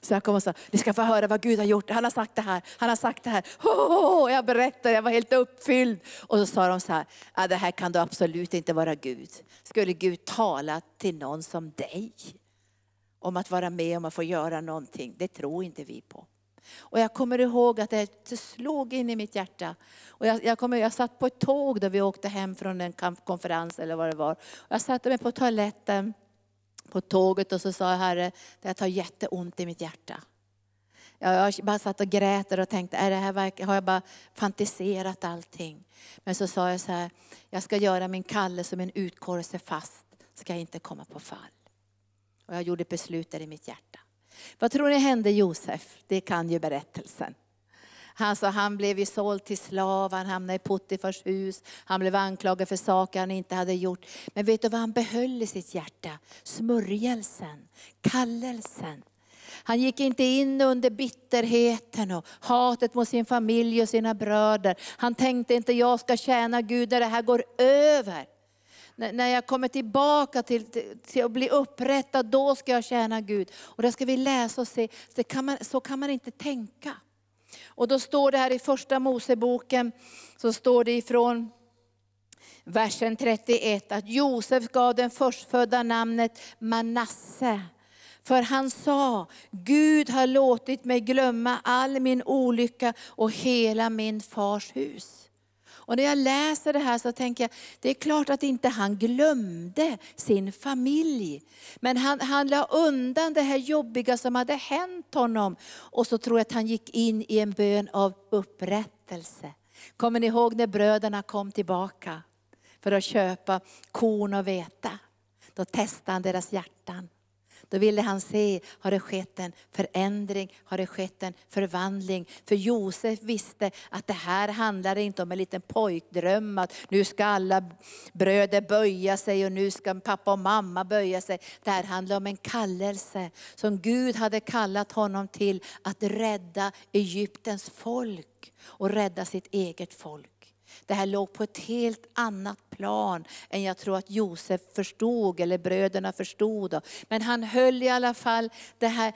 Så jag kom och sa, ni ska få höra vad Gud har gjort. Han har sagt det här, han har sagt det här. Oh, jag berättade, jag var helt uppfylld. Och så sa de så här, ah, det här kan då absolut inte vara Gud. Skulle Gud tala till någon som dig? Om att vara med om att få göra någonting, det tror inte vi på. Och jag kommer ihåg att det slog in i mitt hjärta. Och jag, jag, kommer, jag satt på ett tåg då vi åkte hem från en konferens eller vad det var. Jag satte mig på toaletten på tåget och så sa jag, Herre, det tar jätteont i mitt hjärta. Jag, jag bara satt och grät och tänkte, är det här, har jag bara fantiserat allting? Men så sa jag så här, jag ska göra min kalle som en utkorse fast, ska jag inte komma på fall. Och jag gjorde beslut där i mitt hjärta. Vad tror ni hände Josef? Det kan ju berättelsen. Han, han blev ju såld till slav, han hamnade i Puttifars hus, han blev anklagad för saker han inte hade gjort. Men vet du vad han behöll i sitt hjärta? Smörjelsen, kallelsen. Han gick inte in under bitterheten och hatet mot sin familj och sina bröder. Han tänkte inte, jag ska tjäna Gud när det här går över när jag kommer tillbaka till, till, att bli upprättad, då ska jag tjäna Gud. Och det ska vi läsa och se, så kan man, så kan man inte tänka. Och då står det här i första Moseboken, så står det ifrån versen 31 att Josef gav den förstfödda namnet Manasse. För han sa, Gud har låtit mig glömma all min olycka och hela min fars hus. Och när jag läser det här så tänker jag, det är klart att inte han glömde sin familj. Men han, han la undan det här jobbiga som hade hänt honom. Och så tror jag att han gick in i en bön av upprättelse. Kommer ni ihåg när bröderna kom tillbaka för att köpa korn och veta? Då testade han deras hjärtan. Då ville han se, har det skett en förändring, har det skett en förvandling? För Josef visste att det här handlade inte om en liten pojkdröm, att nu ska alla bröder böja sig och nu ska pappa och mamma böja sig. Det här handlade om en kallelse som Gud hade kallat honom till att rädda Egyptens folk och rädda sitt eget folk. Det här låg på ett helt annat plan än jag tror att Josef förstod eller bröderna förstod. Men han höll i alla fall det här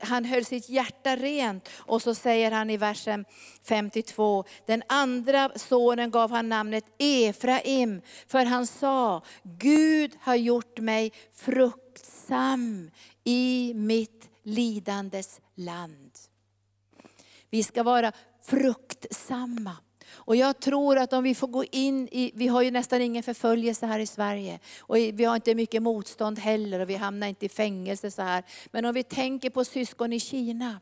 han höll sitt hjärta rent. Och så säger han i versen 52, den andra sonen gav han namnet Efraim, för han sa, Gud har gjort mig fruktsam i mitt lidandes land. Vi ska vara fruktsamma. Och jag tror att om vi får gå in i, vi har ju nästan ingen förföljelse här i Sverige. Och vi har inte mycket motstånd heller och vi hamnar inte i fängelse så här. Men om vi tänker på syskon i Kina.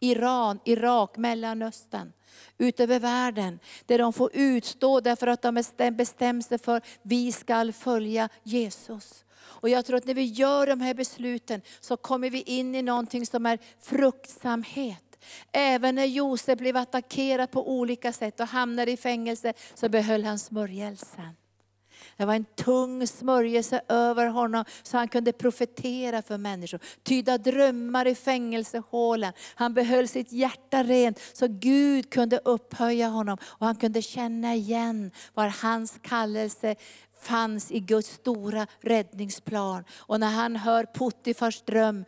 Iran, Irak, Mellanöstern, utöver världen. Där de får utstå därför att de bestämt sig för, vi ska följa Jesus. Och jag tror att när vi gör de här besluten så kommer vi in i någonting som är fruktsamhet. Även när Josef blev attackerad på olika sätt och hamnade i fängelse så behöll han smörjelsen. Det var en tung smörjelse över honom så han kunde profetera för människor. Tyda drömmar i fängelsehålan. Han behöll sitt hjärta rent så Gud kunde upphöja honom. Och han kunde känna igen var hans kallelse fanns i Guds stora räddningsplan. Och när han hör Puttifars dröm,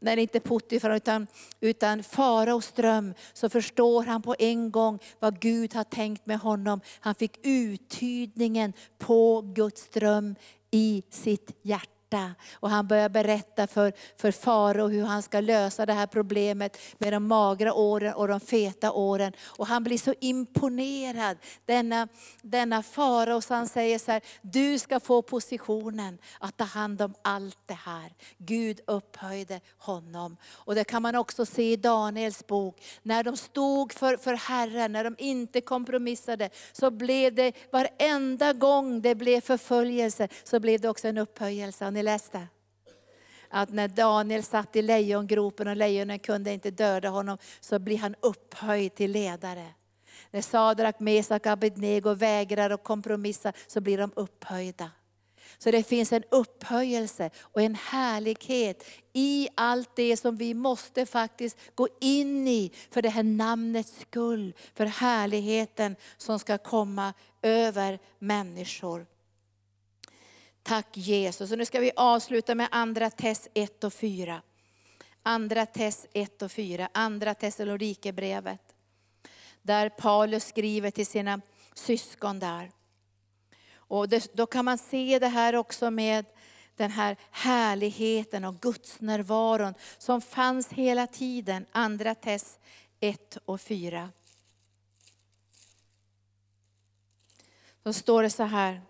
nej inte Puttifar utan, utan faraos dröm, så förstår han på en gång vad Gud har tänkt med honom. Han fick uttydningen på Guds dröm i sitt hjärta hjärta. Och han börjar berätta för, för farao hur han ska lösa det här problemet med de magra åren och de feta åren. Och han blir så imponerad, denna, denna farao, så han säger så här, du ska få positionen att ta hand om allt det här. Gud upphöjde honom. Och det kan man också se i Daniels bok, när de stod för, för Herren, när de inte kompromissade, så blev det varenda gång det blev förföljelse, så blev det också en upphöjelse ni läste? Att när Daniel satt i lejongropen och lejonen kunde inte döda honom, så blir han upphöjd till ledare. När Sadrak, Mesak och Abednego vägrar att kompromissa, så blir de upphöjda. Så det finns en upphöjelse och en härlighet i allt det som vi måste faktiskt gå in i för det här namnets skull, för härligheten som ska komma över människor. Tack Jesus. Och nu ska vi avsluta med andra test 1 och 4. Andra test 1 och 4, andra Thessalonikerbrevet. Där Paulus skriver till sina syskon där. Och det, då kan man se det här också med den här härligheten och Guds närvaron som fanns hela tiden. Andra test 1 och 4. Då står det så här.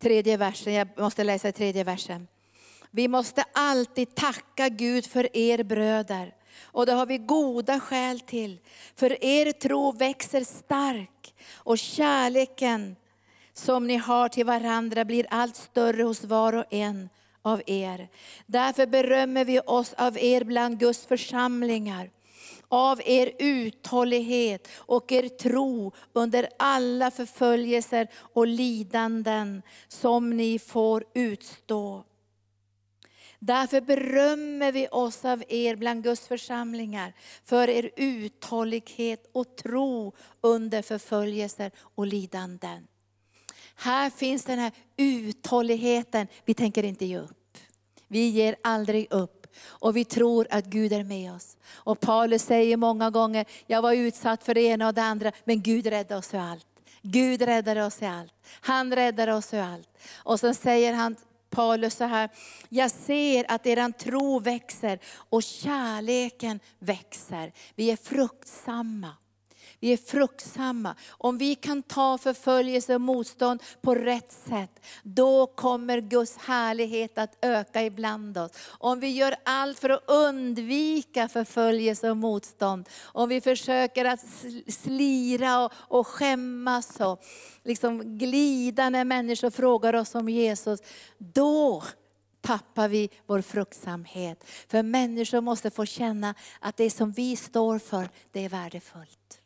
Tredje versen, jag måste läsa tredje versen. Vi måste alltid tacka Gud för er bröder. Och det har vi goda skäl till. För er tro växer stark och kärleken som ni har till varandra blir allt större hos var och en av er. Därför berömmer vi oss av er bland Guds församlingar av er uthållighet och er tro under alla förföljelser och lidanden som ni får utstå. Därför berömmer vi oss av er bland Guds församlingar för er uthållighet och tro under förföljelser och lidanden. Här finns den här uthålligheten, vi tänker inte ge upp. Vi ger aldrig upp. Och vi tror att Gud är med oss. Och Paulus säger många gånger, jag var utsatt för det ena och det andra, men Gud räddade oss ur allt. Gud räddade oss ur allt. Han räddade oss ur allt. Och så säger han, Paulus så här, jag ser att er tro växer och kärleken växer. Vi är fruktsamma. Vi är fruktsamma. Om vi kan ta förföljelse och motstånd på rätt sätt, då kommer Guds härlighet att öka ibland oss. Om vi gör allt för att undvika förföljelse och motstånd, om vi försöker att slira och, och skämmas och liksom glida när människor frågar oss om Jesus, då tappar vi vår fruktsamhet. För människor måste få känna att det som vi står för, det är värdefullt.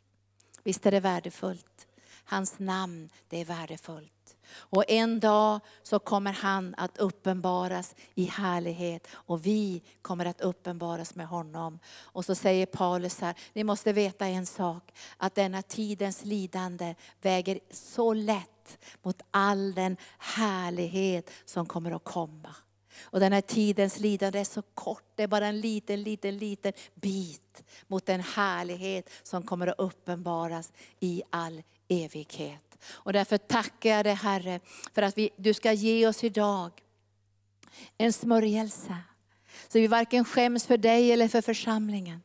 Visst är det värdefullt? Hans namn, det är värdefullt. Och en dag så kommer han att uppenbaras i härlighet och vi kommer att uppenbaras med honom. Och så säger Paulus här, ni måste veta en sak, att denna tidens lidande väger så lätt mot all den härlighet som kommer att komma. Och den här tidens lidande är så kort, det är bara en liten, liten, liten bit mot den härlighet som kommer att uppenbaras i all evighet. Och därför tackar jag dig Herre för att vi, du ska ge oss idag en smörjelse. Så vi varken skäms för dig eller för församlingen.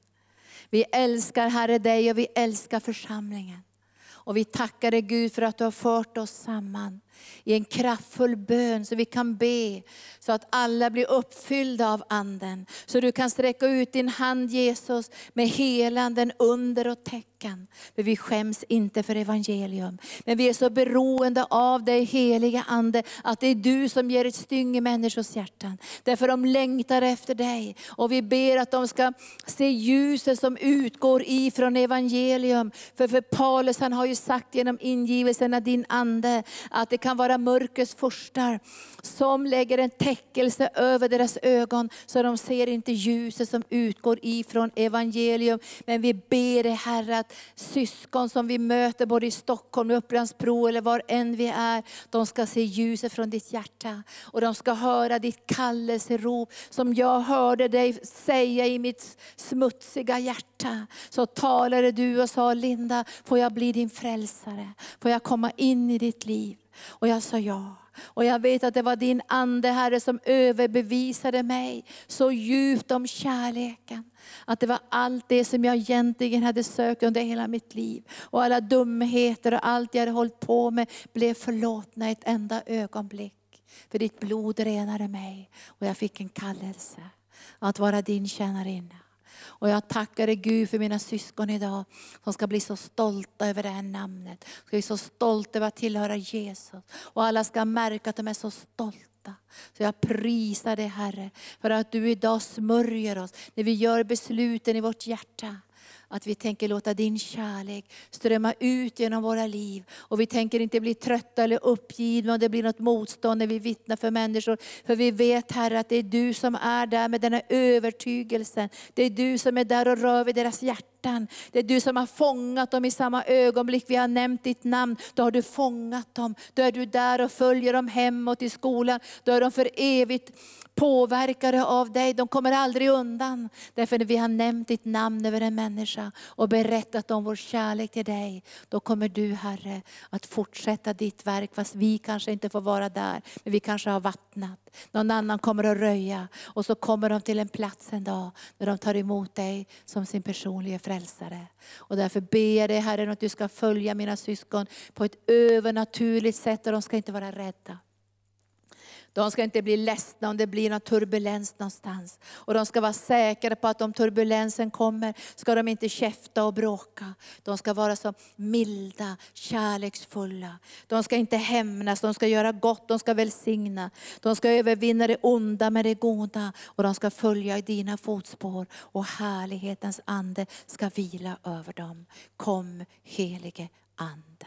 Vi älskar Herre dig och vi älskar församlingen. Och vi tackar dig Gud för att du har fört oss samman i en kraftfull bön så vi kan be så att alla blir uppfyllda av anden. Så du kan sträcka ut din hand Jesus med helanden, under och tecken. För vi skäms inte för evangelium. Men vi är så beroende av dig heliga Ande, att det är du som ger ett styng i människors hjärtan. Därför de längtar efter dig. Och vi ber att de ska se ljuset som utgår ifrån evangelium. För, för Paulus han har ju sagt genom ingivelsen av din Ande, att det kan kan vara mörkrets furstar som lägger en täckelse över deras ögon, så de ser inte ljuset som utgår ifrån evangelium. Men vi ber dig Herre, att syskon som vi möter både i Stockholm, Upplandsbro eller var än vi är, de ska se ljuset från ditt hjärta. Och de ska höra ditt kallelserop, som jag hörde dig säga i mitt smutsiga hjärta. Så talade du och sa, Linda, får jag bli din frälsare? Får jag komma in i ditt liv? Och jag sa ja. Och jag vet att det var din ande Herre som överbevisade mig så djupt om kärleken. Att det var allt det som jag egentligen hade sökt under hela mitt liv. Och alla dumheter och allt jag hade hållit på med blev förlåtna ett enda ögonblick. För ditt blod renade mig och jag fick en kallelse att vara din tjänarinna. Och jag tackar dig Gud för mina syskon idag som ska bli så stolta över det här namnet. Ska bli så stolta över att tillhöra Jesus. Och alla ska märka att de är så stolta. Så jag prisar dig Herre för att du idag smörjer oss när vi gör besluten i vårt hjärta. Att vi tänker låta din kärlek strömma ut genom våra liv. Och vi tänker inte bli trötta eller uppgivna om det blir något motstånd när vi vittnar för människor. För vi vet Herre att det är du som är där med denna övertygelsen. Det är du som är där och rör vid deras hjärtan. Det är du som har fångat dem i samma ögonblick vi har nämnt ditt namn. Då har du fångat dem. Då är du där och följer dem hemåt i skolan. Då är de för evigt påverkade av dig. De kommer aldrig undan. Därför när vi har nämnt ditt namn över en människa och berättat om vår kärlek till dig, då kommer du Herre att fortsätta ditt verk fast vi kanske inte får vara där. Men vi kanske har vattnat. Någon annan kommer att röja och så kommer de till en plats en dag när de tar emot dig som sin personliga frälsare. Och därför ber jag dig Herre att du ska följa mina syskon på ett övernaturligt sätt och de ska inte vara rädda. De ska inte bli ledsna om det blir någon turbulens någonstans. Och de ska vara säkra på att om turbulensen kommer ska de inte käfta och bråka. De ska vara så milda, kärleksfulla. De ska inte hämnas, de ska göra gott, de ska välsigna. De ska övervinna det onda med det goda och de ska följa i dina fotspår. Och härlighetens ande ska vila över dem. Kom helige Ande.